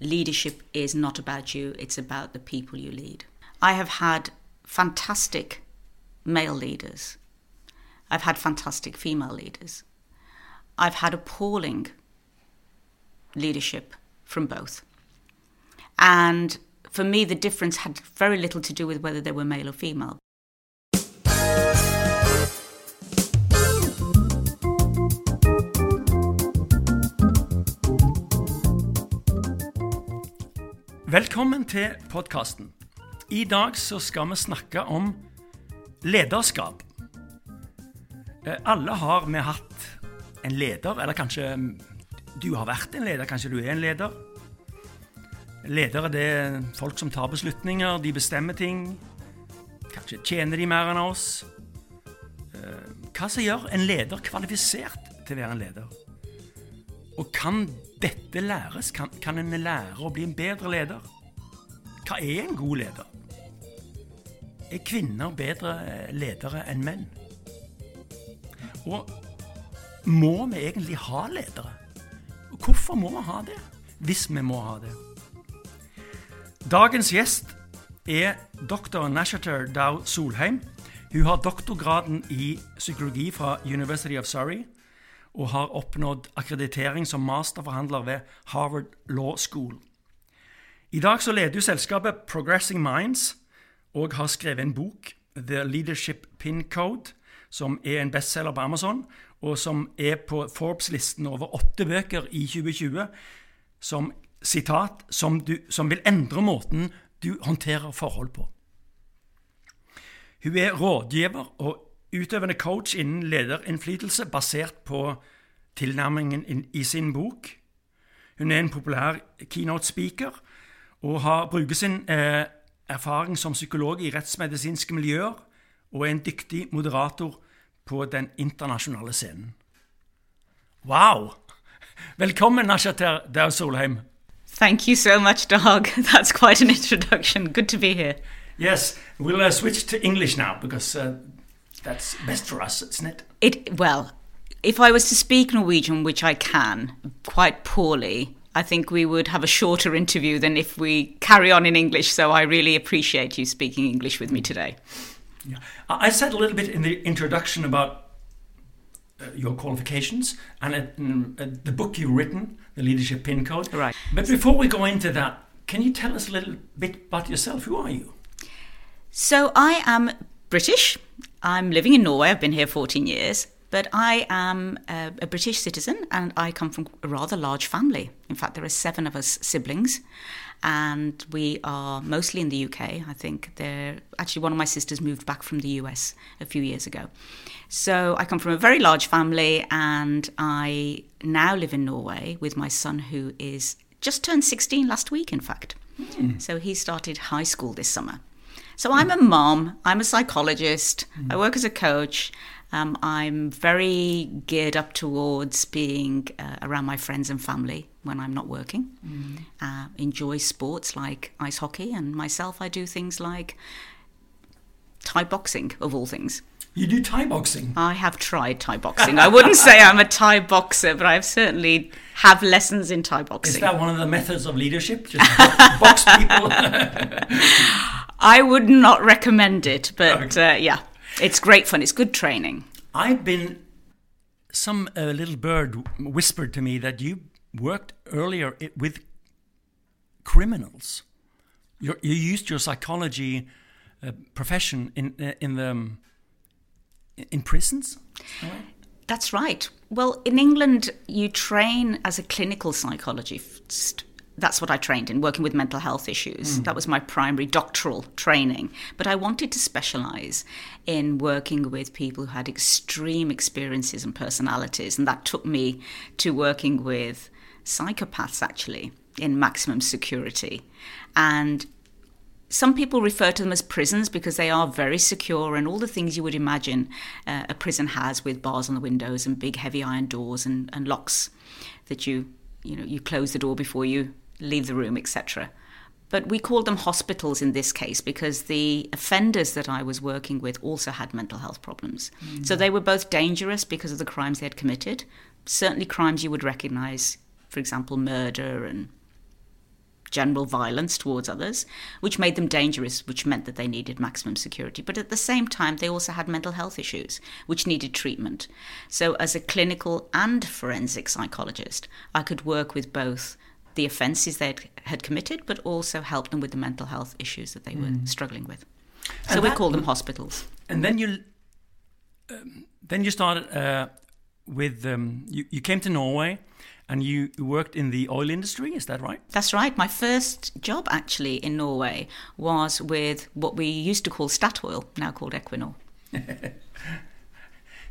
leadership is not about you, it's about the people you lead. I have had fantastic male leaders, I've had fantastic female leaders, I've had appalling leadership from both. And for me, the difference had very little to do with whether they were male or female. Velkommen til podkasten. I dag så skal vi snakke om lederskap. Eh, alle har vi hatt en leder, eller kanskje du har vært en leder, kanskje du er en leder. Ledere det er folk som tar beslutninger, de bestemmer ting. Kanskje tjener de mer enn oss. Eh, hva som gjør en leder kvalifisert til å være en leder? Og kan dette læres? Kan, kan en lære å bli en bedre leder? Hva er en god leder? Er kvinner bedre ledere enn menn? Og må vi egentlig ha ledere? Hvorfor må vi ha det, hvis vi må ha det? Dagens gjest er dr. Nashater Dow Solheim. Hun har doktorgraden i psykologi fra University of Surrey og har oppnådd akkreditering som masterforhandler ved Harvard Law School. I dag så leder jo selskapet Progressing Minds og har skrevet en bok, The Leadership Pin Code, som er en bestselger på Amazon, og som er på Forbes-listen over åtte bøker i 2020 som sitat, som, du, som vil endre måten du håndterer forhold på. Hun er rådgiver og utøvende coach innen lederinnflytelse basert på tilnærmingen i sin bok. Hun er en populær keynote-speaker og har, bruker sin eh, erfaring som psykolog i rettsmedisinske miljøer og er en dyktig moderator på den internasjonale scenen. Wow! Velkommen, Nasha Dau Solheim. Thank you so much, Dag. That's quite an introduction. Good to be here. Yes, we'll uh, switch to English now because uh, that's best for us, isn't it? It well, if I was to speak Norwegian, which I can quite poorly, I think we would have a shorter interview than if we carry on in English. So I really appreciate you speaking English with me today. Yeah. I said a little bit in the introduction about uh, your qualifications and uh, the book you've written, The Leadership Pin Code. Right. But before we go into that, can you tell us a little bit about yourself? Who are you? So I am British. I'm living in Norway. I've been here 14 years. But I am a, a, British citizen and I come from a rather large family. In fact, there are seven of us siblings, and we are mostly in the UK. I think they're actually one of my sisters moved back from the US a few years ago. So I come from a very large family, and I now live in Norway with my son, who is just turned 16 last week, in fact. Mm. So he started high school this summer. So I'm a mom, I'm a psychologist, mm. I work as a coach. Um, I'm very geared up towards being uh, around my friends and family when I'm not working. Mm. Uh, enjoy sports like ice hockey, and myself, I do things like Thai boxing, of all things. You do Thai boxing? I have tried Thai boxing. I wouldn't say I'm a Thai boxer, but I've certainly have lessons in Thai boxing. Is that one of the methods of leadership? Just box people? I would not recommend it, but uh, yeah, it's great fun. It's good training. I've been. Some uh, little bird whispered to me that you worked earlier with criminals. You're, you used your psychology uh, profession in uh, in the um, in prisons. That's right. Well, in England, you train as a clinical psychologist that's what I trained in, working with mental health issues. Mm. That was my primary doctoral training. But I wanted to specialize in working with people who had extreme experiences and personalities. And that took me to working with psychopaths, actually, in maximum security. And some people refer to them as prisons because they are very secure and all the things you would imagine uh, a prison has with bars on the windows and big heavy iron doors and, and locks that you you know you close the door before you leave the room, etc. But we called them hospitals in this case because the offenders that I was working with also had mental health problems. Mm. So they were both dangerous because of the crimes they had committed, certainly crimes you would recognize, for example, murder and general violence towards others, which made them dangerous, which meant that they needed maximum security. But at the same time, they also had mental health issues, which needed treatment. So, as a clinical and forensic psychologist, I could work with both the offences they had committed, but also help them with the mental health issues that they were mm. struggling with. So and we that, call them hospitals. And then you, um, then you started uh, with um, you, you came to Norway and you worked in the oil industry, is that right? That's right. My first job actually in Norway was with what we used to call Statoil, now called Equinor.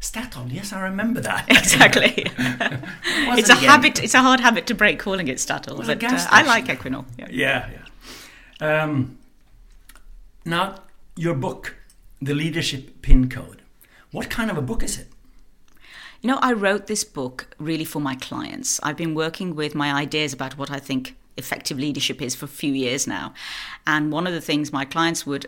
Statoil, yes, I remember that. Exactly. it's a again? habit. It's a hard habit to break calling it Statoil, but uh, I like Equinor. Yeah, yeah. yeah. Um, now, your book, The Leadership Pin Code. What kind of a book is it? You know, I wrote this book really for my clients. I've been working with my ideas about what I think effective leadership is for a few years now. And one of the things my clients would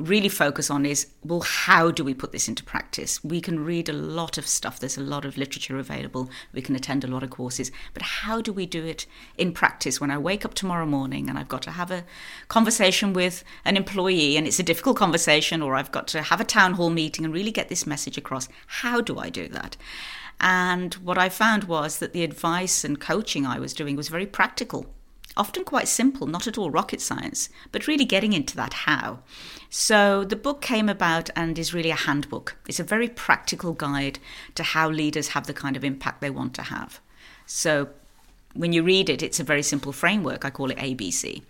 really focus on is well, how do we put this into practice? We can read a lot of stuff, there's a lot of literature available, we can attend a lot of courses, but how do we do it in practice when I wake up tomorrow morning and I've got to have a conversation with an employee and it's a difficult conversation, or I've got to have a town hall meeting and really get this message across? How do I do that? And what I found was that the advice and coaching I was doing was very practical often quite simple, not at all rocket science, but really getting into that how. So the book came about and is really a handbook. It's a very practical guide to how leaders have the kind of impact they want to have. So when you read it, it's a very simple framework. I call it ABC,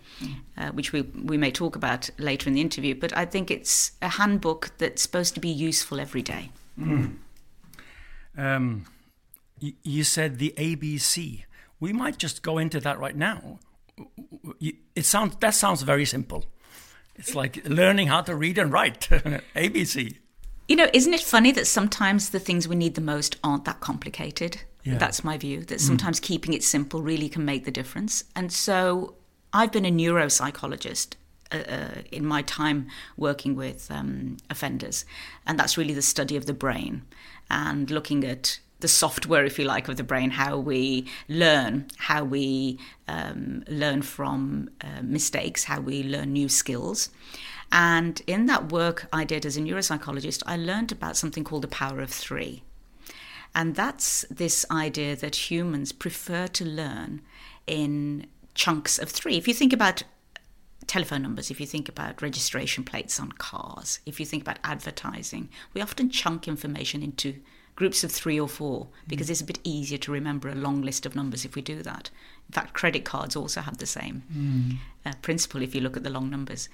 uh, which we, we may talk about later in the interview. But I think it's a handbook that's supposed to be useful every day. Mm. Um, you said the ABC. We might just go into that right now. It sounds that sounds very simple. It's like learning how to read and write. ABC. You know, isn't it funny that sometimes the things we need the most aren't that complicated? Yeah. That's my view, that mm. sometimes mm. keeping it simple really can make the difference. And so I've been a neuropsychologist uh, uh, in my time working with um, offenders. And that's really the study of the brain and looking at the software, if you like, of the brain, how we learn, how we um, learn from uh, mistakes, how we learn new skills. And in that work I did as a neuropsychologist, I learned about something called the power of three. And that's this idea that humans prefer to learn in chunks of three. If you think about telephone numbers, if you think about registration plates on cars, if you think about advertising, we often chunk information into groups of three or four because mm. it's a bit easier to remember a long list of numbers if we do that. In fact, credit cards also have the same mm. uh, principle if you look at the long numbers.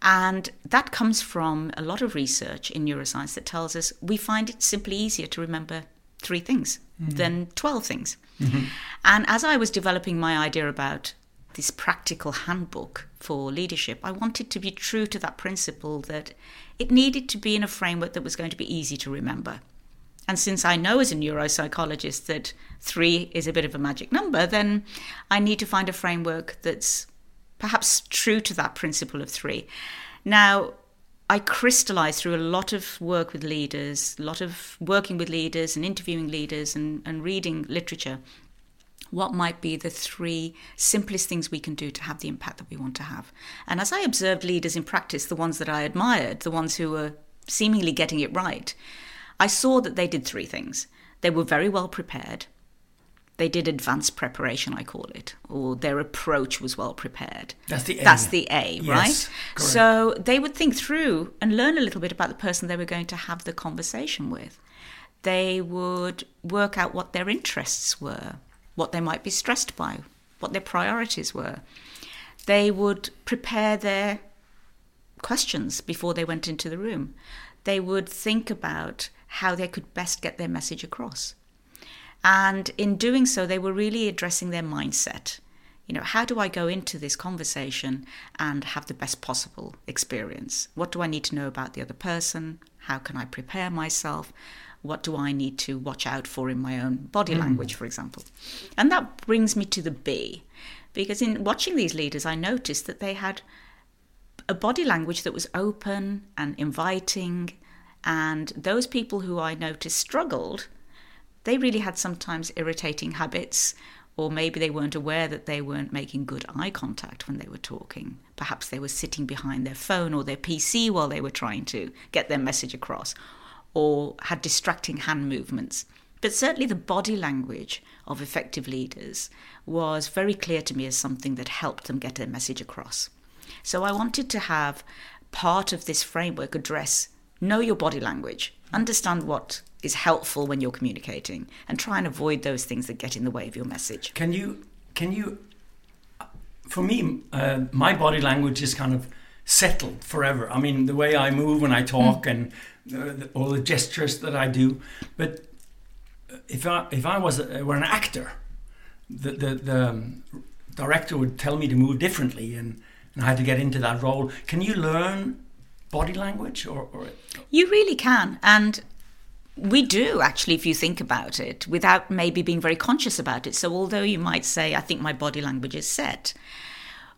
And that comes from a lot of research in neuroscience that tells us we find it simply easier to remember three things mm. than 12 things. Mm-hmm. And as I was developing my idea about this practical handbook for leadership, I wanted to be true to that principle that it needed to be in a framework that was going to be easy to remember. And since I know as a neuropsychologist that three is a bit of a magic number, then I need to find a framework that's perhaps true to that principle of three. Now, I crystallized through a lot of work with leaders, a lot of working with leaders and interviewing leaders and, and reading literature, what might be the three simplest things we can do to have the impact that we want to have. And as I observed leaders in practice, the ones that I admired, the ones who were seemingly getting it right, I saw that they did three things. They were very well prepared. They did advanced preparation, I call it, or their approach was well prepared. That's the A. That's the A, yes, right? Correct. So they would think through and learn a little bit about the person they were going to have the conversation with. They would work out what their interests were, what they might be stressed by, what their priorities were. They would prepare their questions before they went into the room. They would think about how they could best get their message across. And in doing so, they were really addressing their mindset. You know, how do I go into this conversation and have the best possible experience? What do I need to know about the other person? How can I prepare myself? What do I need to watch out for in my own body mm. language, for example? And that brings me to the B, because in watching these leaders, I noticed that they had a body language that was open and inviting and those people who I noticed struggled, they really had sometimes irritating habits or maybe they weren't aware that they weren't making good eye contact when they were talking. Perhaps they were sitting behind their phone or their PC while they were trying to get their message across, or had distracting hand movements. But certainly the body language of effective leaders was very clear to me as something that helped them get their message across. So I wanted to have part of this framework address know your body language, understand what is helpful when you're communicating, and try and avoid those things that get in the way of your message. Can you, can you, for me, uh, my body language is kind of settled forever. I mean, the way I move when I talk mm. and uh, the, all the gestures that I do. But if I if I was a, were an actor, the the, the um, director would tell me to move differently, and, and I had to get into that role. Can you learn body language, or, or you really can, and we do actually, if you think about it, without maybe being very conscious about it. So, although you might say, I think my body language is set,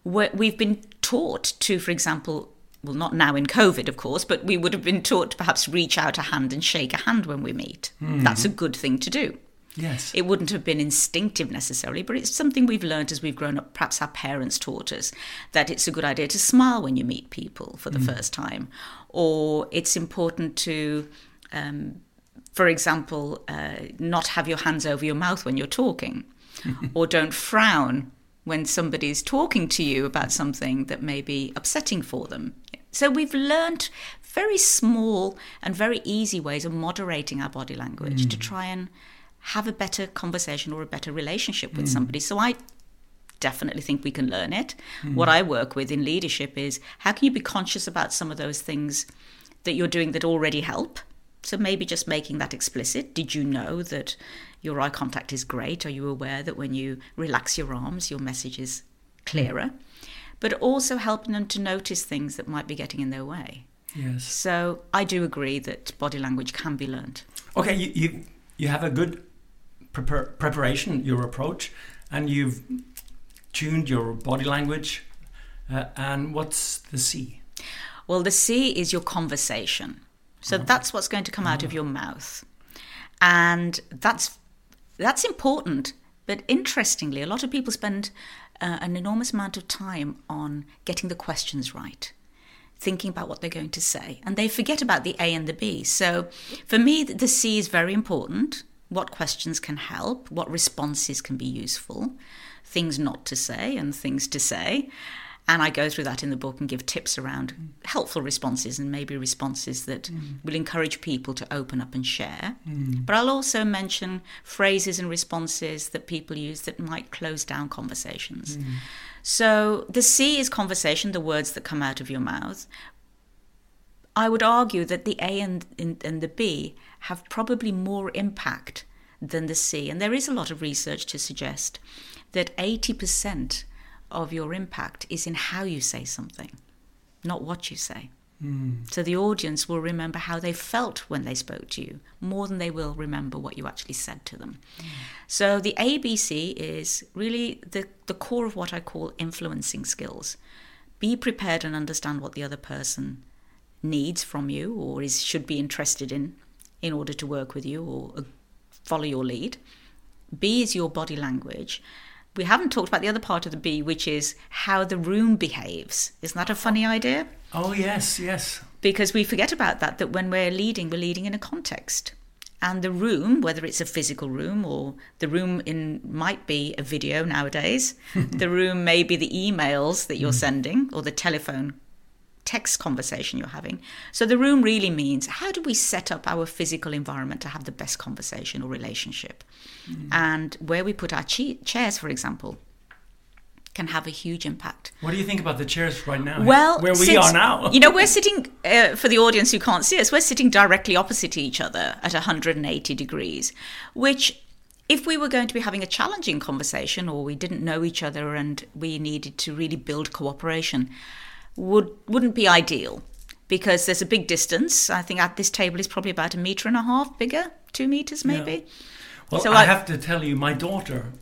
we've been taught to, for example, well, not now in COVID, of course, but we would have been taught to perhaps reach out a hand and shake a hand when we meet. Mm-hmm. That's a good thing to do. Yes. It wouldn't have been instinctive necessarily, but it's something we've learned as we've grown up. Perhaps our parents taught us that it's a good idea to smile when you meet people for the mm. first time, or it's important to, um, for example, uh, not have your hands over your mouth when you're talking, or don't frown when somebody's talking to you about something that may be upsetting for them. So we've learned very small and very easy ways of moderating our body language mm. to try and have a better conversation or a better relationship with mm. somebody. So I definitely think we can learn it. Mm. What I work with in leadership is how can you be conscious about some of those things that you're doing that already help? So maybe just making that explicit. Did you know that your eye contact is great? Are you aware that when you relax your arms, your message is clearer? But also helping them to notice things that might be getting in their way. Yes. So I do agree that body language can be learned. Okay, you you, you have a good prepar- preparation, your approach, and you've tuned your body language. Uh, and what's the C? Well, the C is your conversation. So that's what's going to come out of your mouth. And that's that's important. But interestingly, a lot of people spend uh, an enormous amount of time on getting the questions right, thinking about what they're going to say, and they forget about the A and the B. So for me, the C is very important. What questions can help? What responses can be useful? Things not to say and things to say. And I go through that in the book and give tips around helpful responses and maybe responses that mm. will encourage people to open up and share. Mm. But I'll also mention phrases and responses that people use that might close down conversations. Mm. So the C is conversation, the words that come out of your mouth. I would argue that the A and, and the B have probably more impact than the C. And there is a lot of research to suggest that 80% of your impact is in how you say something, not what you say. Mm. So the audience will remember how they felt when they spoke to you more than they will remember what you actually said to them. Mm. So the ABC is really the, the core of what I call influencing skills. Be prepared and understand what the other person needs from you or is should be interested in in order to work with you or uh, follow your lead. B is your body language we haven't talked about the other part of the B, which is how the room behaves. Isn't that a funny idea? Oh, yes, yes. Because we forget about that, that when we're leading, we're leading in a context. And the room, whether it's a physical room or the room in might be a video nowadays, the room may be the emails that you're mm. sending or the telephone text conversation you're having. So the room really means how do we set up our physical environment to have the best conversation or relationship? Mm. And where we put our che- chairs, for example, can have a huge impact. What do you think about the chairs right now? Well, where we since, are now, you know, we're sitting uh, for the audience who can't see us. We're sitting directly opposite each other at 180 degrees, which if we were going to be having a challenging conversation or we didn't know each other and we needed to really build cooperation, would wouldn't be ideal because there's a big distance. I think at this table is probably about a meter and a half bigger, two meters maybe. Yeah. Well, so I, I have to tell you, my daughter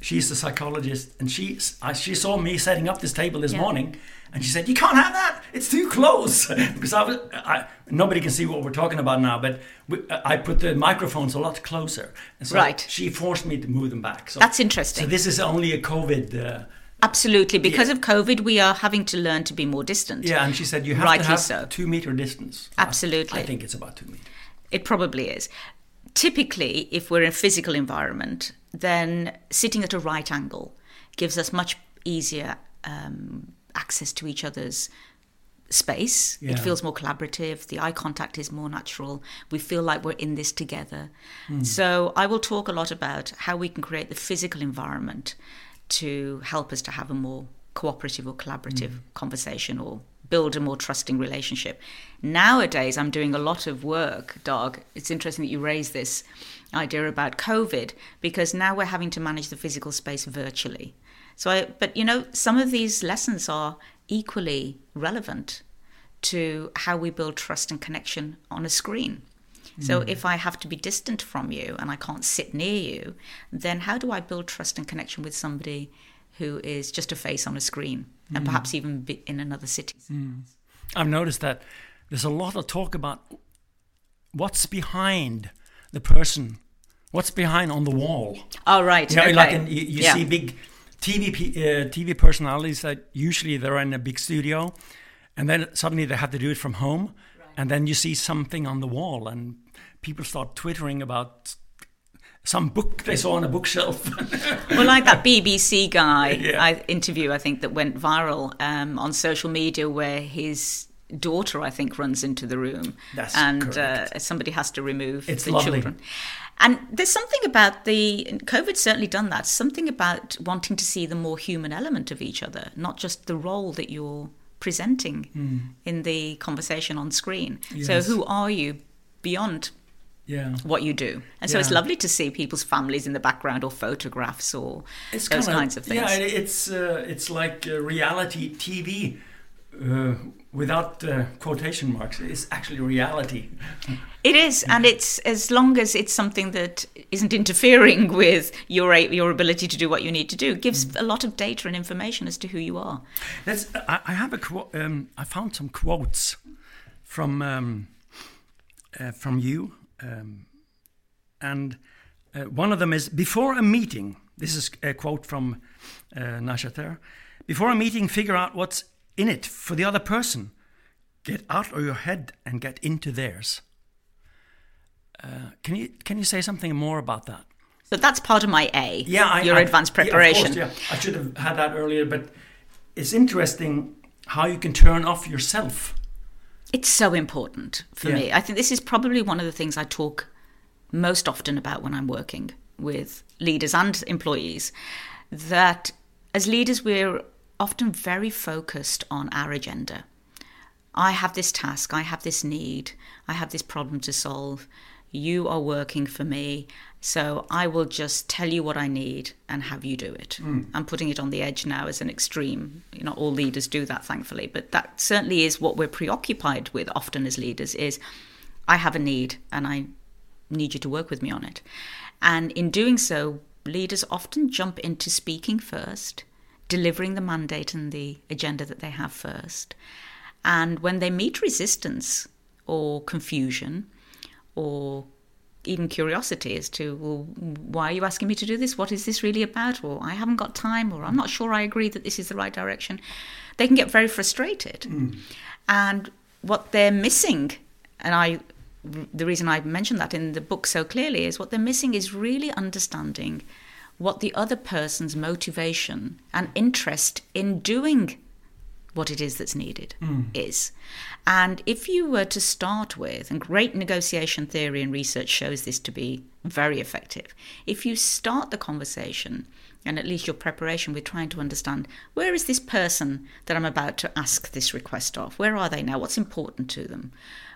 she's a psychologist, and she she saw me setting up this table this Yeah. morning, and she said, "You can't have that. It's too close." because I was, I, nobody can see what we're talking about now, but we, I put the microphones a lot closer, and so Right. she forced me to move them back. So That's interesting. So this is only a COVID. Uh, Absolutely. Because Yeah. of COVID, we are having to learn to be more distant. yeah, and she said you have Rightly to have so. two meter distance. Absolutely. I think it's about two meters. It probably is. Typically, if we're in a physical environment, then sitting at a right angle gives us much easier um, access to each other's space. Yeah. It feels more collaborative. The eye contact is more natural. We feel like we're in this together. So, I will talk a lot about how we can create the physical environment to help us to have a more cooperative or collaborative mm. conversation or build a more trusting relationship. Nowadays, I'm doing a lot of work, Dag. It's interesting that you raise this idea about COVID because now we're having to manage the physical space virtually. So, I, but you know, some of these lessons are equally relevant to how we build trust and connection on a screen. So, hmm. if I have to be distant from you and I can't sit near you, then how do I build trust and connection with somebody who is just a face on a screen and hmm. perhaps even be in another city? Hmm. I've noticed that there's a lot of talk about what's behind the person, what's behind on the wall. Oh, right. You know, okay. like in, you, you Yeah. see big TV uh, TV personalities that usually they're in a big studio, and then suddenly they have to do it from home, and then you see something on the wall, and people start twittering about some book they saw on a bookshelf. well, like that BBC guy Yeah. I, interview, I think that went viral um, on social media, where his daughter, I think, runs into the room, That's and uh, somebody has to remove It's the lovely. children. And there's something about the COVID's certainly done that. Something about wanting to see the more human element of each other, not just the role that you're presenting in the conversation on screen. So, Hmm. Who are you beyond yeah. what you do. And so it's lovely to see people's families in the background or photographs or It's those kinda- kinds of things. Yeah, it's uh, it's like uh, reality TV uh, without uh, quotation marks. It's actually reality. It is, and it's as long as it's something that isn't interfering with your your ability to do what you need to do, it gives Mm. a lot of data and information as to who you are. Let's, I, I have a quote. Um, I found some quotes from um, uh, from you, um, and uh, one of them is before a meeting. This is a quote from uh, Nashater. Before a meeting, figure out what's in it for the other person. Get out of your head and get into theirs. Uh, can you can you say something more about that? So that's part of my A. Yeah, I, your I- advanced yeah, preparation. course, yeah, I should have had that earlier, but it's interesting how you can turn off yourself. It's so important for Yeah. me. I think this is probably one of the things I talk most often about when I'm working with leaders and employees. That as leaders, we're often very focused on our agenda. I have this task, I have this need, I have this problem to solve. You are working for me, so I will just tell you what I need and have you do it. Hmm. I'm putting it on the edge now as an extreme. You know, all leaders do that, thankfully, but that certainly is what we're preoccupied with often as leaders. Is I have a need and I need you to work with me on it. And in doing so, leaders often jump into speaking first, delivering the mandate and the agenda that they have first. And when they meet resistance or confusion or even curiosity as to, well, why are you asking me to do this? What is this really about? Or I haven't got time, or I'm not sure I agree that this is the right direction, they can get very frustrated. Hmm. And what they're missing, and I, the reason I mentioned that in the book so clearly is what they're missing is really understanding what the other person's motivation and interest in doing what it is that's needed mm. is. And if you were to start with, and great negotiation theory and research shows this to be very effective, if you start the conversation and at least your preparation with trying to understand where is this person that I'm about to ask this request of? Where are they now? What's important to them?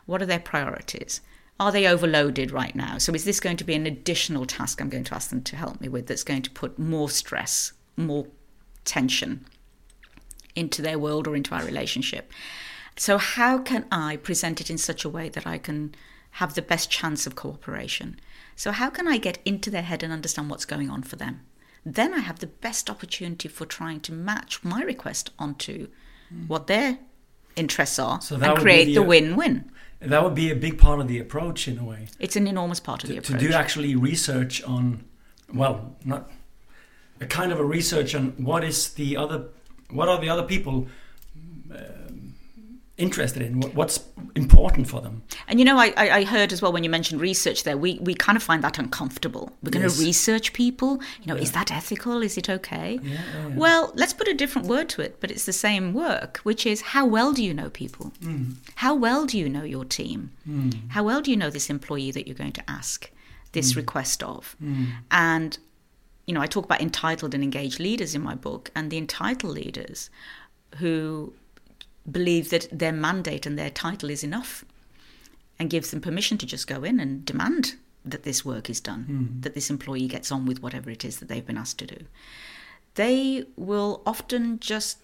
What are their priorities? Are they overloaded right now? So, is this going to be an additional task I'm going to ask them to help me with that's going to put more stress, more tension into their world or into our relationship? So, how can I present it in such a way that I can have the best chance of cooperation? So, how can I get into their head and understand what's going on for them? then I have the best opportunity for trying to match my request onto what their interests are So that and create the, the uh, win win. That would be a big part of the approach in a way. It's an enormous part of the To, to do actually research on, well, not a kind of a research on what is the other, what are the other people um, interested in, what, what's important for them. And you know, I, I I heard as well when you mentioned research there, we, we kind of find that uncomfortable. We're going Yes. to research people. You know, is that ethical? Is it okay? Yeah, yeah, yeah. Well, let's put a different word to it, but it's the same work, which is how well do you know people? Mm. How well do you know your team? Mm. How well do you know this employee that you're going to ask this request of? Mm. And, you know, I talk about entitled and engaged leaders in my book, and the entitled leaders who believe that their mandate and their title is enough and gives them permission to just go in and demand that this work is done, hmm. that this employee gets on with whatever it is that they've been asked to do. They will often just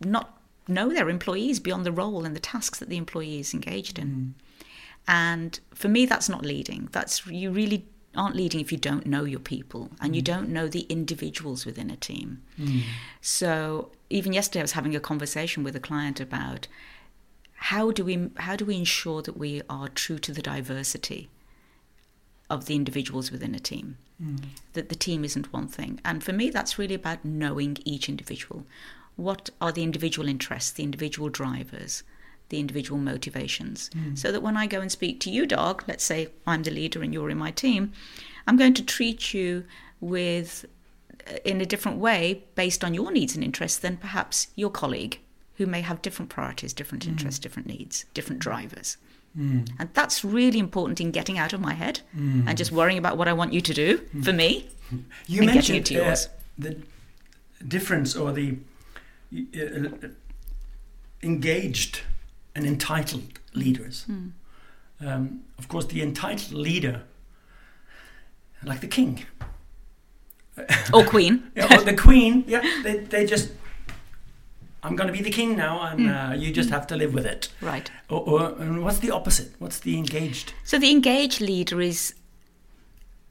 not know their employees beyond the role and the tasks that the employee is engaged in. Hmm. And for me, that's not leading. That's you really aren't leading if you don't know your people and you mm. don't know the individuals within a team. Mm. So even yesterday, I was having a conversation with a client about how do we how do we ensure that we are true to the diversity of the individuals within a team. Mm. That the team isn't one thing. And for me, that's really about knowing each individual. What are the individual interests, the individual drivers, the individual motivations? So that when I go and speak to you, Dag, let's say I'm the leader and you're in my team, I'm going to treat you with uh, in a different way based on your needs and interests than perhaps your colleague who may have different priorities, different interests, different needs, different drivers. And that's really important in getting out of my head and just worrying about what I want you to do for me. You mentioned it to uh, the difference or the uh, engaged and entitled leaders. Hmm. Um, of course, the entitled leader, like the king, Or queen. yeah, or the queen, yeah, they, they just, I'm going to be the king now, and uh, you just have to live with it. Right. Or, or and what's the opposite? What's the engaged? So the engaged leader is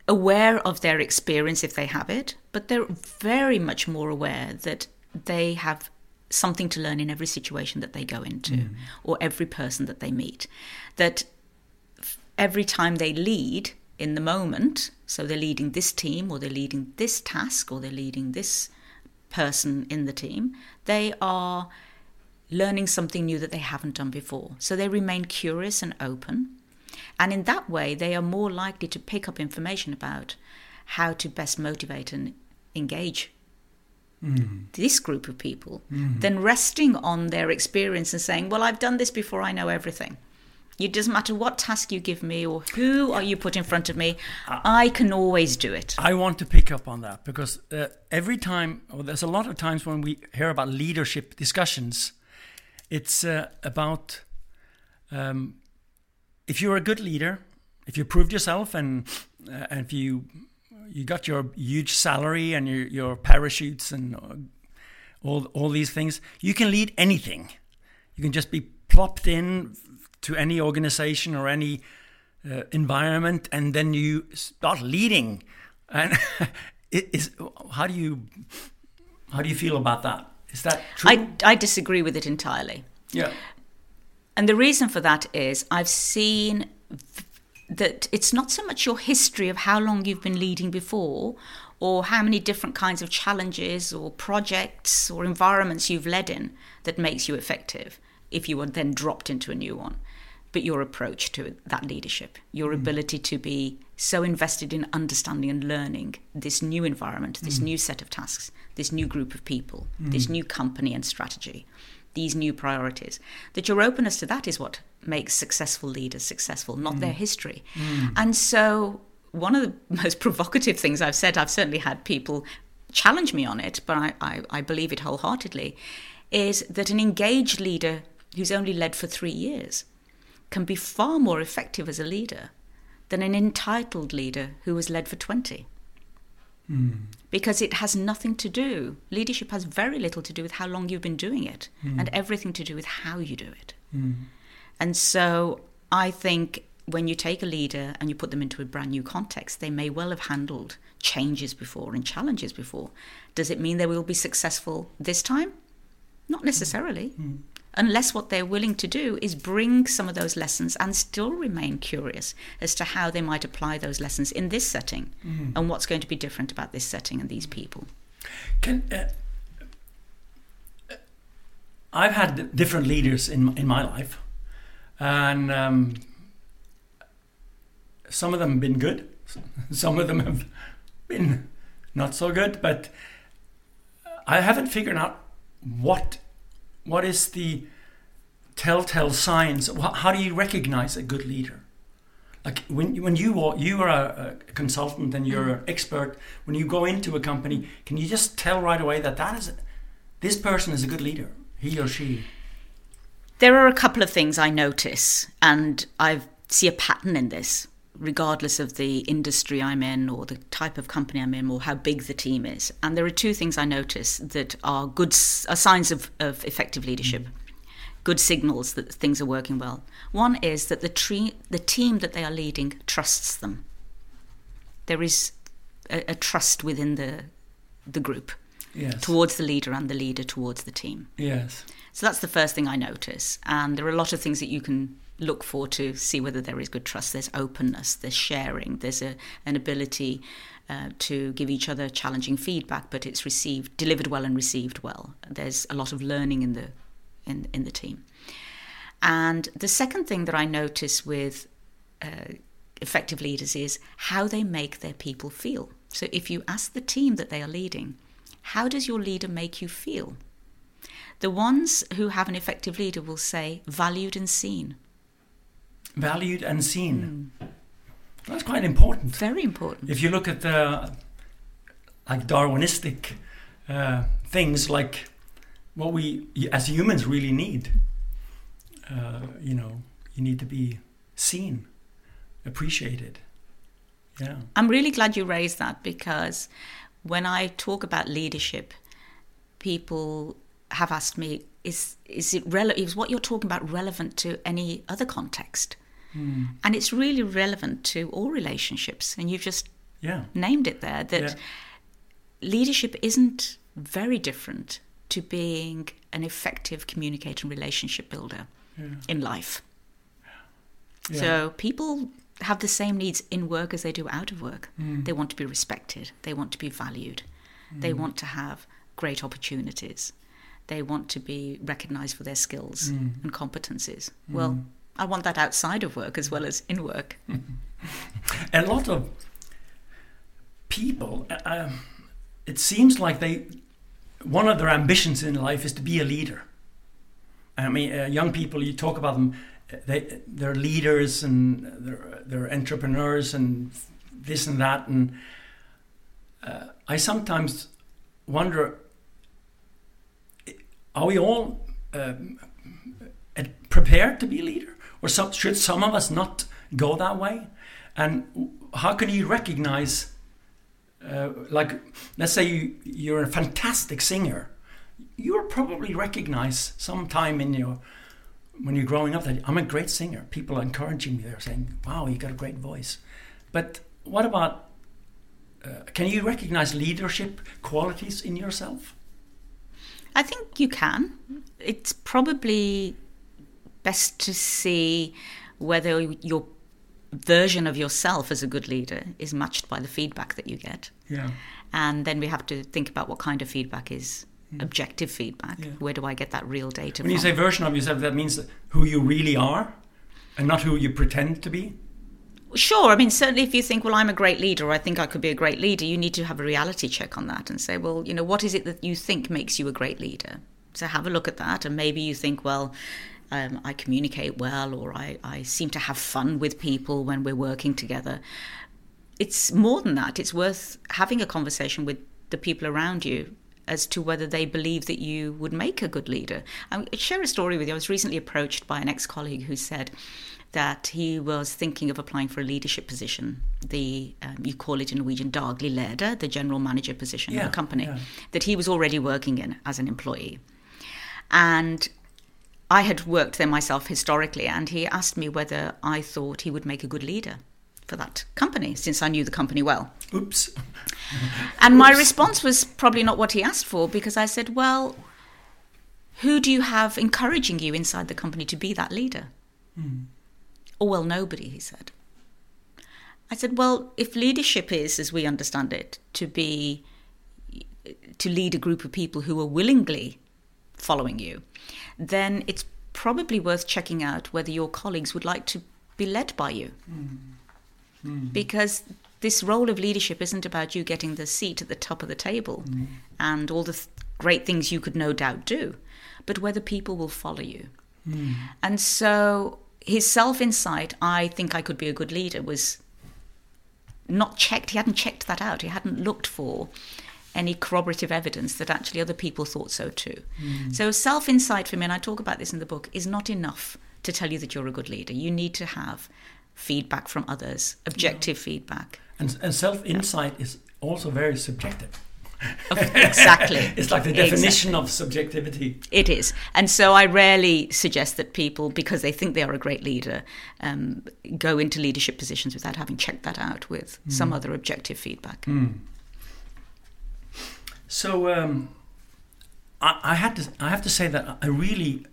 aware of their experience if they have it, but they're very much more aware that they have something to learn in every situation that they go into mm. or every person that they meet. That every time they lead in the moment, so they're leading this team or they're leading this task or they're leading this person in the team, they are learning something new that they haven't done before. So they remain curious and open. And in that way, they are more likely to pick up information about how to best motivate and engage this group of people than resting on their experience and saying, Well, I've done this before, I know everything. It doesn't matter what task you give me or who are you put in front of me, I can always do it. I want to pick up on that because uh, every time, or there's a lot of times when we hear about leadership discussions, it's uh, about um, if you're a good leader, if you proved yourself, and uh, and if you you got your huge salary and your your parachutes and all all these things, you can lead anything. You can just be plopped in to any organization or any uh, environment, and then you start leading. And it is how do you how do you feel about that? Is that true? I, I disagree with it entirely. yeah. And the reason for that is I've seen that it's not so much your history of how long you've been leading before or how many different kinds of challenges or projects or environments you've led in that makes you effective if you are then dropped into a new one. But your approach to that leadership, your mm. ability to be so invested in understanding and learning this new environment, this mm. new set of tasks, this new group of people, mm. this new company and strategy, these new priorities, that your openness to that is what makes successful leaders successful, not their mm. history. Mm. And so, one of the most provocative things I've said, I've certainly had people challenge me on it, but I, I, I believe it wholeheartedly, is that an engaged leader who's only led for three years can be far more effective as a leader than an entitled leader who has led for 20 Hmm. because it has nothing to do leadership has very little to do with how long you've been doing it hmm. and everything to do with how you do it hmm. and so i think when you take a leader and you put them into a brand new context, they may well have handled changes before and challenges before. Does it mean they will be successful this time? Not necessarily. Mm. Unless what they're willing to do is bring some of those lessons and still remain curious as to how they might apply those lessons in this setting mm. and what's going to be different about this setting and these people. Can uh, I've had different leaders in in my life, and um, some of them have been good, some of them have been not so good. But I haven't figured out what what is the telltale signs. How do you recognize a good leader? Like when when you are you are a, a consultant and you're an expert. When you go into a company, can you just tell right away that that is this person is a good leader? He or she. There are a couple of things I notice, and I see a pattern in this regardless of the industry I'm in or the type of company I'm in or how big the team is. And there are two things I notice that are good are signs of, of effective leadership, good signals that things are working well. One is that the, tree, the team that they are leading trusts them. There is a, a trust within the, the group. Yes. Towards the leader and the leader towards the team. Yes. So that's the first thing I notice. And there are a lot of things that you can look for to see whether there is good trust. There's openness, there's sharing, there's a, an ability uh, to give each other challenging feedback, but it's received, delivered well and received well. There's a lot of learning in the in in the team. And the second thing that I notice with uh, effective leaders is how they make their people feel. So if you ask the team that they are leading, how does your leader make you feel? The ones who have an effective leader will say valued and seen valued and seen. Mm. That's quite important. Very important. If you look at the like Darwinistic uh, things, like what we as humans really need, uh, you know, you need to be seen, appreciated. Yeah. I'm really glad you raised that because when I talk about leadership, people have asked me, is is it relevant? Is what you're talking about relevant to any other context? Mm. And it's really relevant to all relationships. And you've just yeah. named it there that yeah. leadership isn't very different to being an effective communicator and relationship builder yeah. in life. So people have the same needs in work as they do out of work. Mm. They want to be respected, they want to be valued, mm. they want to have great opportunities, they want to be recognized for their skills mm. and competencies. Well, mm. I want that outside of work as well as in work. a lot of people, uh, um, it seems like they, one of their ambitions in life is to be a leader. I mean, uh, young people, you talk about them, uh, they, they're leaders and they're, they're entrepreneurs and this and that. And uh, I sometimes wonder are we all um, prepared to be a leader? Or some, should some of us not go that way? And how can you recognize, uh, like, let's say you, you're a fantastic singer, you'll probably recognize sometime in your when you're growing up that I'm a great singer. People are encouraging me. They're saying, "Wow, you got a great voice." But what about? Uh, can you recognize leadership qualities in yourself? I think you can. It's probably best to see whether your version of yourself as a good leader is matched by the feedback that you get. Yeah. And then we have to think about what kind of feedback is objective feedback. Yeah. Where do I get that real data when from? you say version of yourself, that means who you really are and not who you pretend to be? Sure. I mean, certainly if you think, well, I'm a great leader, or I think I could be a great leader, you need to have a reality check on that and say, well, you know, what is it that you think makes you a great leader? So have a look at that. And maybe you think, well, um, I communicate well or I, I seem to have fun with people when we're working together. It's more than that. It's worth having a conversation with the people around you as to whether they believe that you would make a good leader. I'll share a story with you. I was recently approached by an ex colleague who said that he was thinking of applying for a leadership position. The um, you call it in Norwegian daglig leder, the general manager position yeah, in a company yeah. that he was already working in as an employee. And I had worked there myself historically, and he asked me whether I thought he would make a good leader for that company, since I knew the company well. Oops. And my response was probably not what he asked for because I said, Well, who do you have encouraging you inside the company to be that leader? Hmm. Oh, well, nobody, he said. I said, Well, if leadership is, as we understand it, to be to lead a group of people who are willingly following you, then it's probably worth checking out whether your colleagues would like to be led by you. Mm-hmm. Mm-hmm. Because this role of leadership isn't about you getting the seat at the top of the table mm-hmm. and all the th- great things you could no doubt do, but whether people will follow you. And so his self insight, I think I could be a good leader, was not checked. He hadn't checked that out. He hadn't looked for any corroborative evidence that actually other people thought so too. Hmm. So self insight for me, and I talk about this in the book, is not enough to tell you that you're a good leader. You need to have feedback from others, objective feedback. And, and self insight is also very subjective. Exactly. it's like the definition of subjectivity. It is. And so I rarely suggest that people, because they think they are a great leader, um, go into leadership positions without having checked that out with some hmm. other objective feedback. Hmm. So um, I, I had to I have to say that I really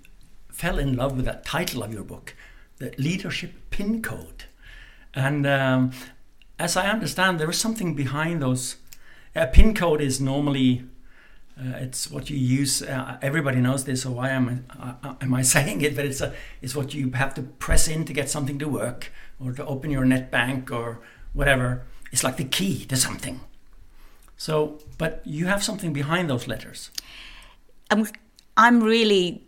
fell in love with that title of your book, the leadership pin code, and um, as I understand, there is something behind those. A pin code is normally uh, it's what you use. Uh, everybody knows this, so why am I, uh, am I saying it? But it's a it's what you have to press in to get something to work, or to open your net bank, or whatever. It's like the key to something. So, but you have something behind those letters. I'm, I'm really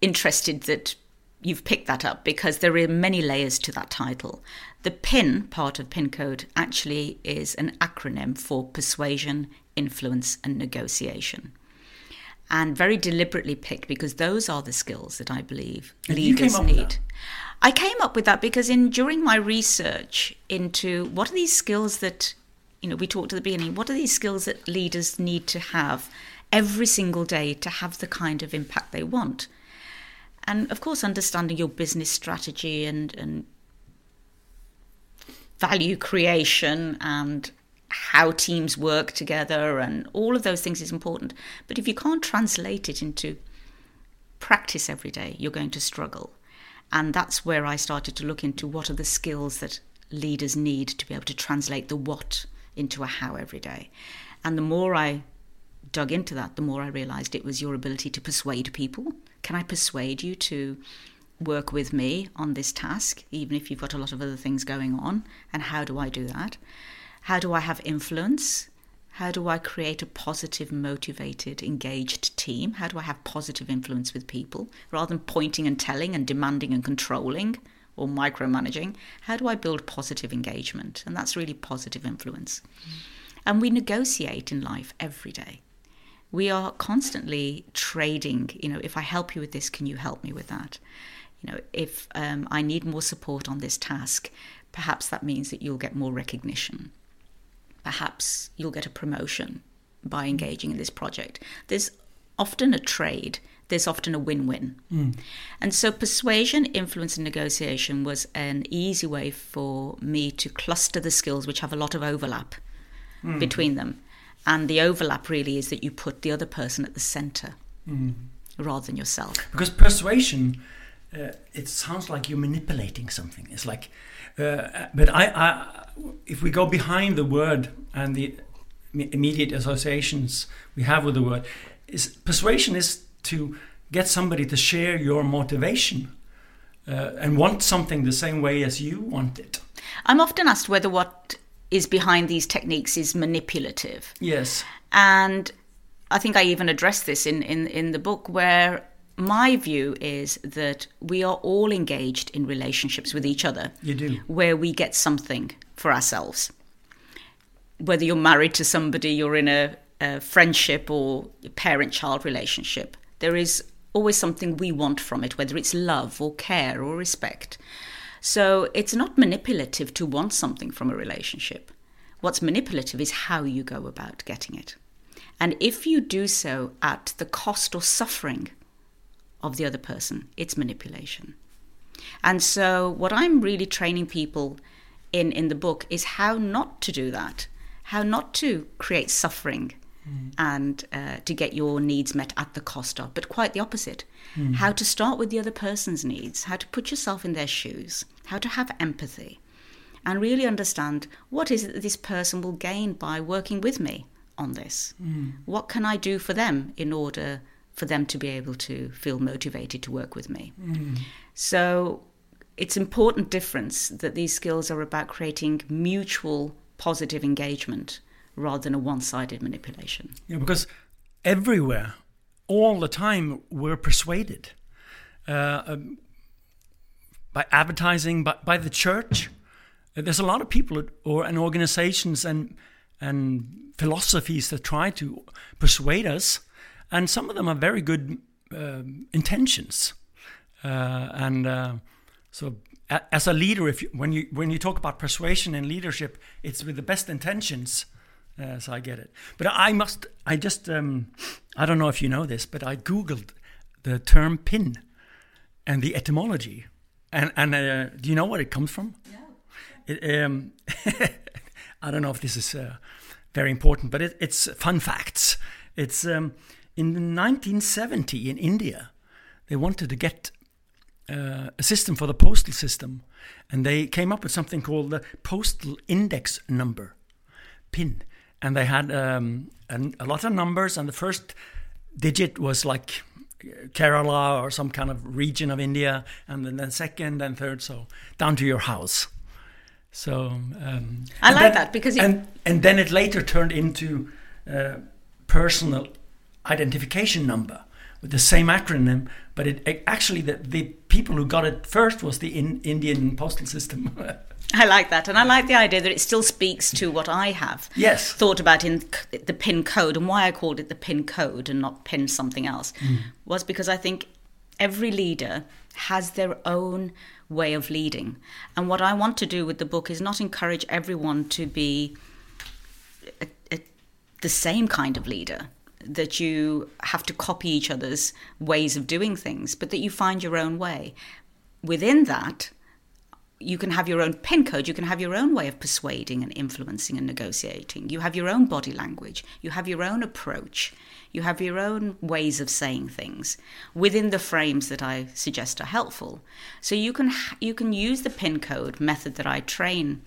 interested that you've picked that up because there are many layers to that title. The PIN part of PIN code actually is an acronym for persuasion, influence, and negotiation. And very deliberately picked because those are the skills that I believe And leaders need. I came up with that because in during my research into what are these skills that you know we talked at the beginning, what are these skills that leaders need to have every single day to have the kind of impact they want? And of course, understanding your business strategy and, and value creation and how teams work together and all of those things is important. But if you can't translate it into practice every day, you're going to struggle. And that's where I started to look into what are the skills that leaders need to be able to translate the what into a how every day. And the more I dug into that, the more I realized it was your ability to persuade people. Can I persuade you to work with me on this task, even if you've got a lot of other things going on? And how do I do that? How do I have influence? How do I create a positive, motivated, engaged team? How do I have positive influence with people rather than pointing and telling and demanding and controlling or micromanaging? How do I build positive engagement? And that's really positive influence. And we negotiate in life every day. We are constantly trading. You know, if I help you with this, can you help me with that? You know, if um, I need more support on this task, perhaps that means that you'll get more recognition. Perhaps you'll get a promotion by engaging in this project. There's often a trade, there's often a win win. And so, persuasion, influence, and negotiation was an easy way for me to cluster the skills which have a lot of overlap between them. And the overlap really is that you put the other person at the center rather than yourself. Because persuasion, uh, it sounds like you're manipulating something. It's like, uh, but I, I, if we go behind the word and the immediate associations we have with the word, is persuasion is to get somebody to share your motivation uh, and want something the same way as you want it. I'm often asked whether what is behind these techniques is manipulative. Yes. And I think I even addressed this in, in, in the book, where my view is that we are all engaged in relationships with each other You do. where we get something for ourselves. Whether you're married to somebody, you're in a, a friendship or parent child relationship, there is always something we want from it, whether it's love or care or respect. So it's not manipulative to want something from a relationship. What's manipulative is how you go about getting it. And if you do so at the cost or suffering of the other person, it's manipulation. And so, what I'm really training people in in the book is how not to do that, how not to create suffering mm. and uh, to get your needs met at the cost of, but quite the opposite. Mm. How to start with the other person's needs, how to put yourself in their shoes, how to have empathy, and really understand what is it that this person will gain by working with me on this. Mm. What can I do for them in order for them to be able to feel motivated to work with me? Mm. So it's important difference that these skills are about creating mutual positive engagement rather than a one-sided manipulation. Yeah, because everywhere, all the time, we're persuaded uh, um, by advertising, by, by the church. There's a lot of people or and organizations and and philosophies that try to persuade us, and some of them are very good uh, intentions, uh, and uh, so as a leader, if you, when you when you talk about persuasion and leadership, it's with the best intentions. Uh, so I get it. But I must. I just. Um, I don't know if you know this, but I googled the term pin and the etymology. And and uh, do you know what it comes from? No. It, um, I don't know if this is uh, very important, but it, it's fun facts. It's um, in 1970 in India, they wanted to get uh, a system for the postal system, and they came up with something called the Postal Index Number, PIN, and they had um, a, a lot of numbers, and the first digit was like Kerala or some kind of region of India, and then, then second and third, so down to your house. So um, I like then, that because and and then it later turned into uh, personal identification number with the same acronym, but it, it actually the, the people who got it first was the in, Indian postal system. I like that, and I like the idea that it still speaks to what I have yes. thought about in the PIN code, and why I called it the PIN code and not PIN something else mm. was because I think every leader has their own way of leading, and what I want to do with the book is not encourage everyone to be a, a, the same kind of leader that you have to copy each other's ways of doing things, but that you find your own way. Within that, you can have your own pin code, you can have your own way of persuading and influencing and negotiating. You have your own body language, you have your own approach, you have your own ways of saying things within the frames that I suggest are helpful. So you can you can use the pin code method that I train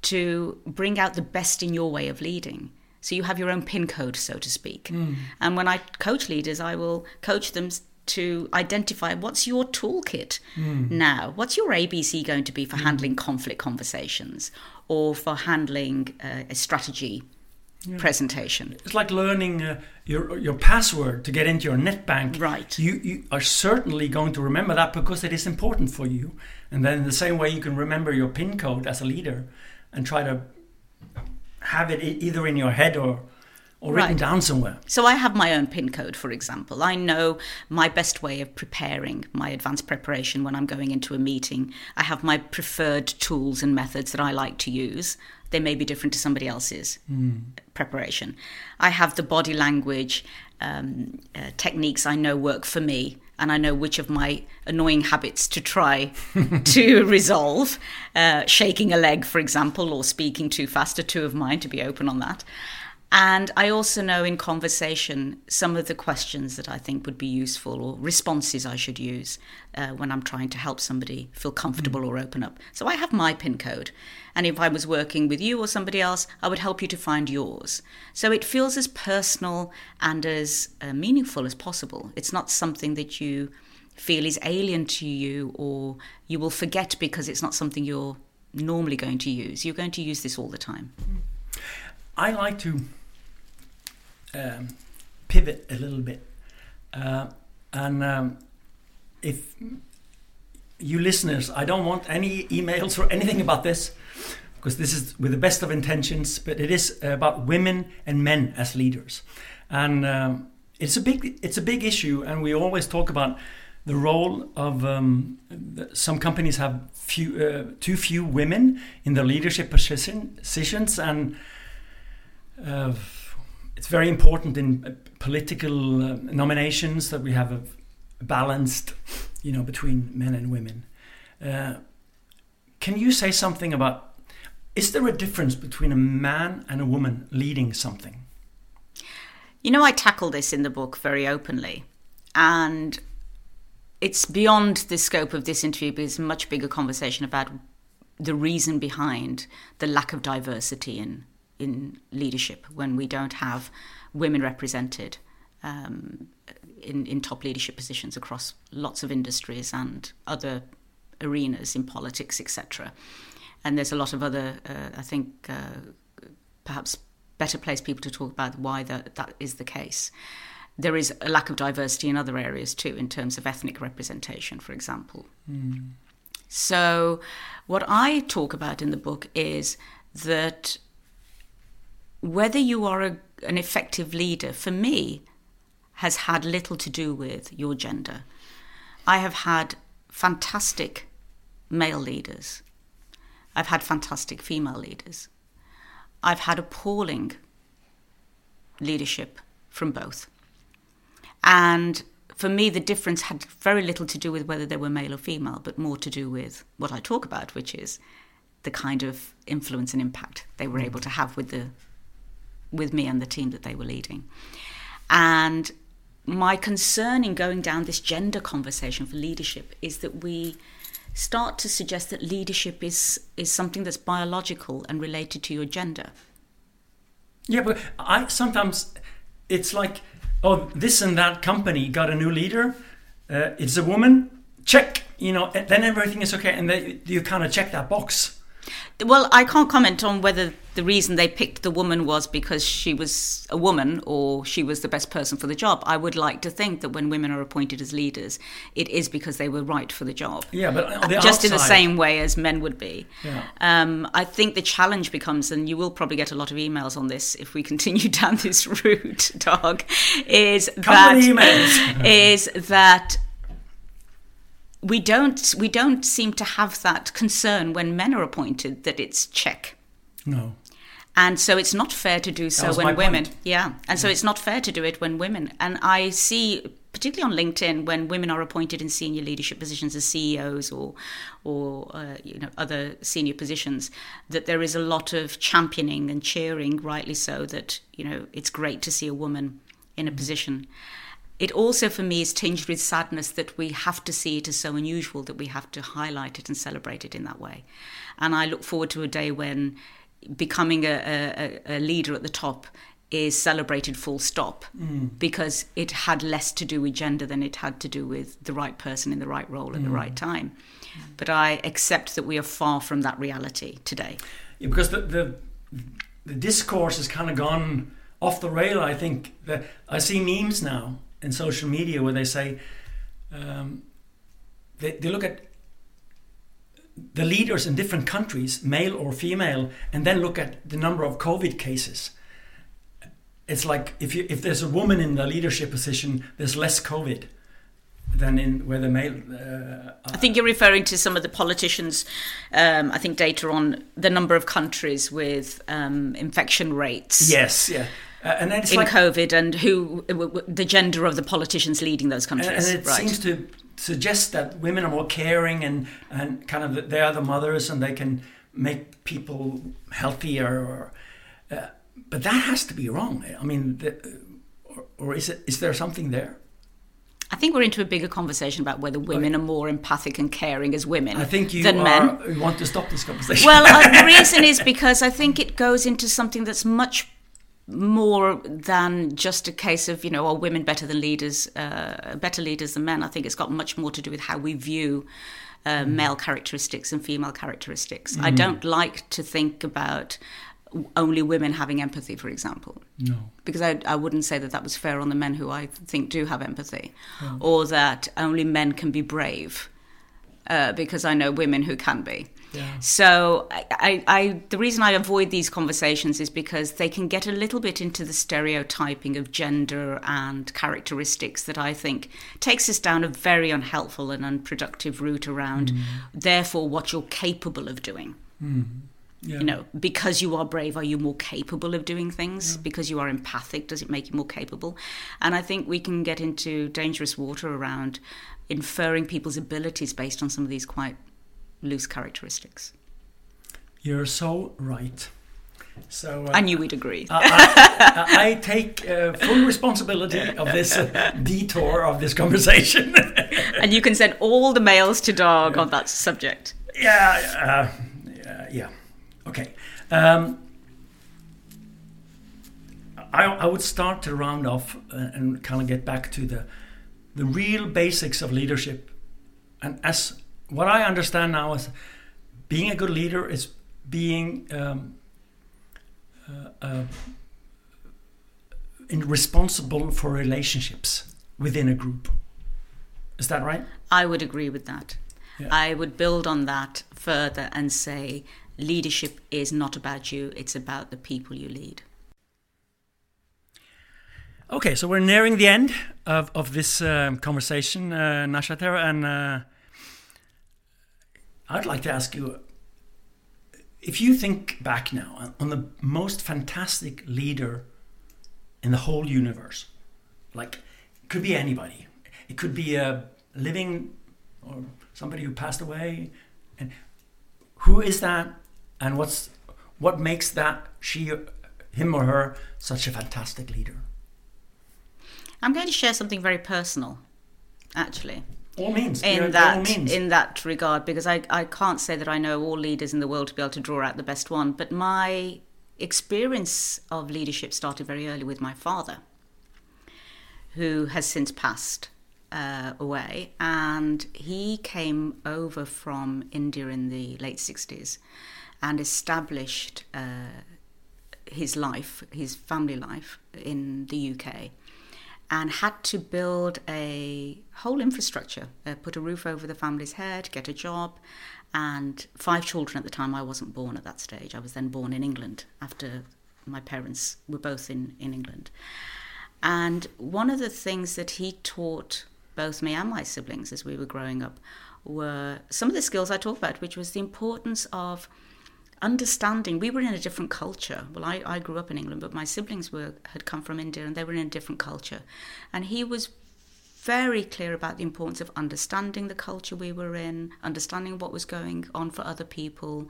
to bring out the best in your way of leading. So you have your own pin code, so to speak. Mm. And when I coach leaders, I will coach them to identify what's your toolkit mm. now. What's your ABC going to be for mm. handling conflict conversations or for handling uh, a strategy yeah. presentation? It's like learning uh, your your password to get into your net bank. Right. You you are certainly going to remember that because it is important for you. And then in the same way, you can remember your pin code as a leader and try to have it either in your head or or written right. down somewhere. So I have my own pin code, for example. I know my best way of preparing my advanced preparation when I'm going into a meeting. I have my preferred tools and methods that I like to use. They may be different to somebody else's mm. preparation. I have the body language um, uh, techniques I know work for me and I know which of my annoying habits to try to resolve. Uh, shaking a leg, for example, or speaking too fast are two of mine, to be open on that. And I also know in conversation some of the questions that I think would be useful or responses I should use uh, when I'm trying to help somebody feel comfortable mm. or open up. So I have my PIN code. And if I was working with you or somebody else, I would help you to find yours. So it feels as personal and as uh, meaningful as possible. It's not something that you feel is alien to you or you will forget because it's not something you're normally going to use. You're going to use this all the time. I like to um, pivot a little bit. Uh, and um, if you listeners, I don't want any emails or anything about this because this is with the best of intentions, but it is about women and men as leaders, and um, it's a big it's a big issue, and we always talk about the role of um, some companies have few uh, too few women in their leadership position, positions, and uh, it's very important in uh, political uh, nominations that we have a, balanced, you know, between men and women. Uh, can you say something about? Is there a difference between a man and a woman leading something? You know, I tackle this in the book very openly, and it's beyond the scope of this interview but it's a much bigger conversation about the reason behind the lack of diversity in in leadership when we don't have women represented um, in, in top leadership positions across lots of industries and other arenas in politics, etc. And there's a lot of other, uh, I think, uh, perhaps better placed people to talk about why that, that is the case. There is a lack of diversity in other areas too, in terms of ethnic representation, for example. Mm. So, what I talk about in the book is that whether you are a, an effective leader, for me, has had little to do with your gender. I have had fantastic male leaders. I've had fantastic female leaders. I've had appalling leadership from both. And for me, the difference had very little to do with whether they were male or female, but more to do with what I talk about, which is the kind of influence and impact they were mm. able to have with the with me and the team that they were leading. And my concern in going down this gender conversation for leadership is that we start to suggest that leadership is is something that's biological and related to your gender. Yeah, but I sometimes it's like, oh, this and that company got a new leader. Uh, it's a woman. Check. You know, then everything is okay, and they, you kind of check that box. Well, I can't comment on whether the reason they picked the woman was because she was a woman or she was the best person for the job. I would like to think that when women are appointed as leaders, it is because they were right for the job. Yeah, but just outside... in the same way as men would be. Yeah. Um, I think the challenge becomes, and you will probably get a lot of emails on this if we continue down this route, Dag, is Come that is that we don't we don't seem to have that concern when men are appointed that it's check. No. And so it's not fair to do so when women, point. yeah. And yeah. so it's not fair to do it when women. And I see, particularly on LinkedIn, when women are appointed in senior leadership positions as CEOs or, or uh, you know, other senior positions, that there is a lot of championing and cheering, rightly so, that you know it's great to see a woman in a mm. position it also for me is tinged with sadness that we have to see it as so unusual that we have to highlight it and celebrate it in that way. And I look forward to a day when becoming a, a, a leader at the top is celebrated full stop mm. because it had less to do with gender than it had to do with the right person in the right role at mm. the right time. But I accept that we are far from that reality today. Yeah, because the, the, the discourse has kind of gone off the rail. I think that I see memes now in social media where they say um, they, they look at the leaders in different countries, male or female, and then look at the number of COVID cases. It's like if you if there's a woman in the leadership position, there's less COVID than in where the male. Uh, I think you're referring to some of the politicians. Um, I think data on the number of countries with um, infection rates. Yes, yeah. Uh, and then in like, COVID and who the gender of the politicians leading those countries. And, it right. seems to suggest that women are more caring and, and kind of they are the mothers and they can make people healthier. Or, uh, but that has to be wrong. I mean, the, or, or is it is there something there? I think we're into a bigger conversation about whether women are more empathic and caring as women I think you than are, men. You want to stop this conversation. Well, uh, the reason is because I think it goes into something that's much more than just a case of you know are women better than leaders uh, better leaders than men i think it's got much more to do with how we view uh, mm. male characteristics and female characteristics mm. i don't like to think about only women having empathy for example no because I, I wouldn't say that that was fair on the men who i think do have empathy oh. or that only men can be brave uh, because i know women who can be so I, I, I, the reason I avoid these conversations is because they can get a little bit into the stereotyping of gender and characteristics that I think takes us down a very unhelpful and unproductive route around, mm. therefore, what you're capable of doing. Mm. Yeah. You know, because you are brave, are you more capable of doing things? Yeah. Because you are empathic, does it make you more capable? And I think we can get into dangerous water around inferring people's abilities based on some of these quite loose characteristics. You're so right. So uh, I knew we'd agree. I, I, I, take uh, full responsibility of this uh, detour of this conversation. and you can send all the mails to Dag yeah. on that subject. Yeah, uh, yeah. Okay. Um, I, I would start to round off uh, and kind of get back to the the real basics of leadership. And as what I understand now is being a good leader is being um, uh, uh, responsible for relationships within a group. Is that right? I would agree with that. Yeah. I would build on that further and say leadership is not about you, it's about the people you lead. Okay, so we're nearing the end of, of this um, conversation, uh, Nashater, and uh, I'd like to ask you if you think back now on the most fantastic leader in the whole universe, like it could be anybody, it could be a living or somebody who passed away, and who is that, and what's what makes that she, him or her, such a fantastic leader? I'm going to share something very personal, actually. All means. In that means. in that regard, because I, I can't say that I know all leaders in the world to be able to draw out the best one, but my experience of leadership started very early with my father, who has since passed uh, away, and he came over from India in the late sixties and established uh, his life, his family life in the UK and had to build a whole infrastructure, uh, put a roof over the family's head, get a job, and five children at the time. I wasn't born at that stage. I was then born in England after my parents were both in, in England. And one of the things that he taught both me and my siblings as we were growing up were some of the skills I talked about, which was the importance of understanding we were in a different culture. Well I, I grew up in england but my siblings were had come from india and they were in a different culture. And he was very clear about the importance of understanding the culture we were in understanding what was going on for other people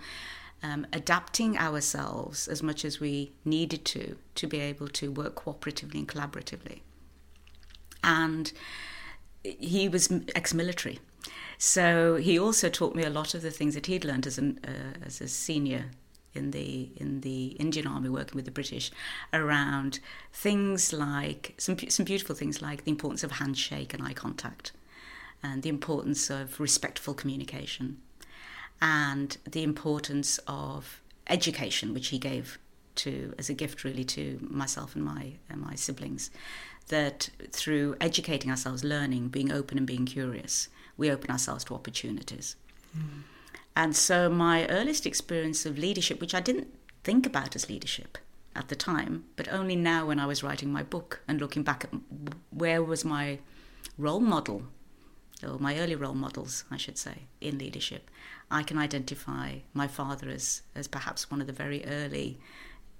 um, adapting ourselves as much as we needed to to be able to work cooperatively and collaboratively. And he was ex-military so he also taught me a lot of the things that he'd learned as an uh, as a senior in the in the Indian Army working with the British around things like some some beautiful things like the importance of handshake and eye contact and the importance of respectful communication and the importance of education which he gave to as a gift really to myself and my and my siblings that through educating ourselves learning being open and being curious we open ourselves to opportunities. Mm. And so my earliest experience of leadership, which I didn't think about as leadership at the time, but only now when I was writing my book and looking back at where was my role model, or my early role models, I should say, in leadership, I can identify my father as, as perhaps one of the very early,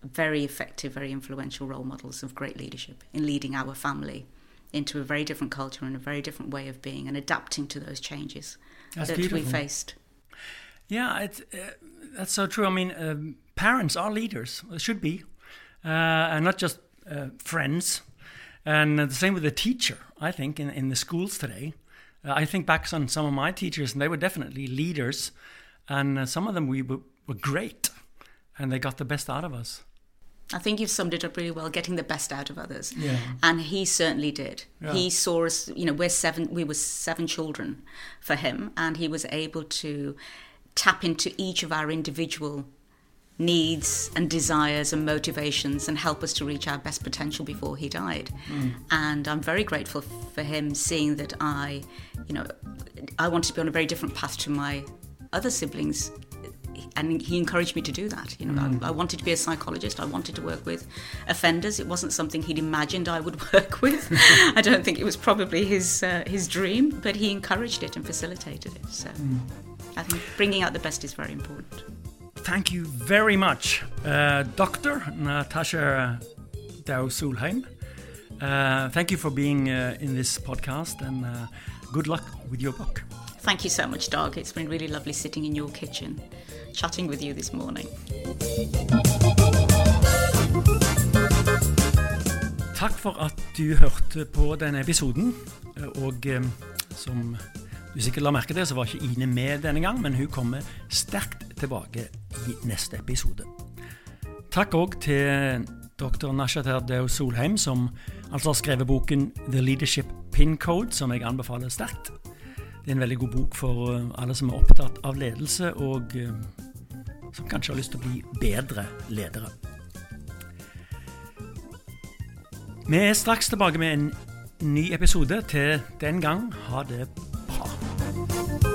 very effective, very influential role models of great leadership in leading our family into a very different culture and a very different way of being and adapting to those changes that's that beautiful. we faced. Yeah, it's, uh, that's so true. I mean, um, parents are leaders, should be, uh, and not just uh, friends. And the same with the teacher, I think, in, in the schools today. Uh, I think back on some of my teachers, and they were definitely leaders. And uh, some of them we were, were great, and they got the best out of us. I think you've summed it up really well, getting the best out of others. Yeah. And he certainly did. Yeah. He saw us, you know, we're seven we were seven children for him and he was able to tap into each of our individual needs and desires and motivations and help us to reach our best potential before he died. Mm. And I'm very grateful for him seeing that I, you know, I wanted to be on a very different path to my other siblings and he encouraged me to do that. You know, mm. I, I, wanted to be a psychologist. I wanted to work with offenders. It wasn't something he'd imagined I would work with. I don't think it was probably his uh, his dream, but he encouraged it and facilitated it. So mm. I think bringing out the best is very important. thank you very much, uh, Dr. Nashater Deu Solheim. Uh, thank you for being uh, in this podcast and uh, good luck with your book. Thank you so much, Dag. It's been really lovely sitting in your kitchen, chatting with you this morning. Takk for at du hørte på denne episoden. Og eh, som du sikkert la merke til, så var ikke Ine med denne gang, men hun kommer sterkt tilbake i neste episode. Takk òg til dr. Nashater Deo Solheim, som altså har skrevet boken The Leadership Pin Code, som jeg anbefaler sterkt. Det er en veldig god bok for eh, alle som er opptatt av ledelse, og eh, som kanskje har lyst til å bli bedre ledere. Vi er straks tilbake med en ny episode. Til den gang, ha det bra.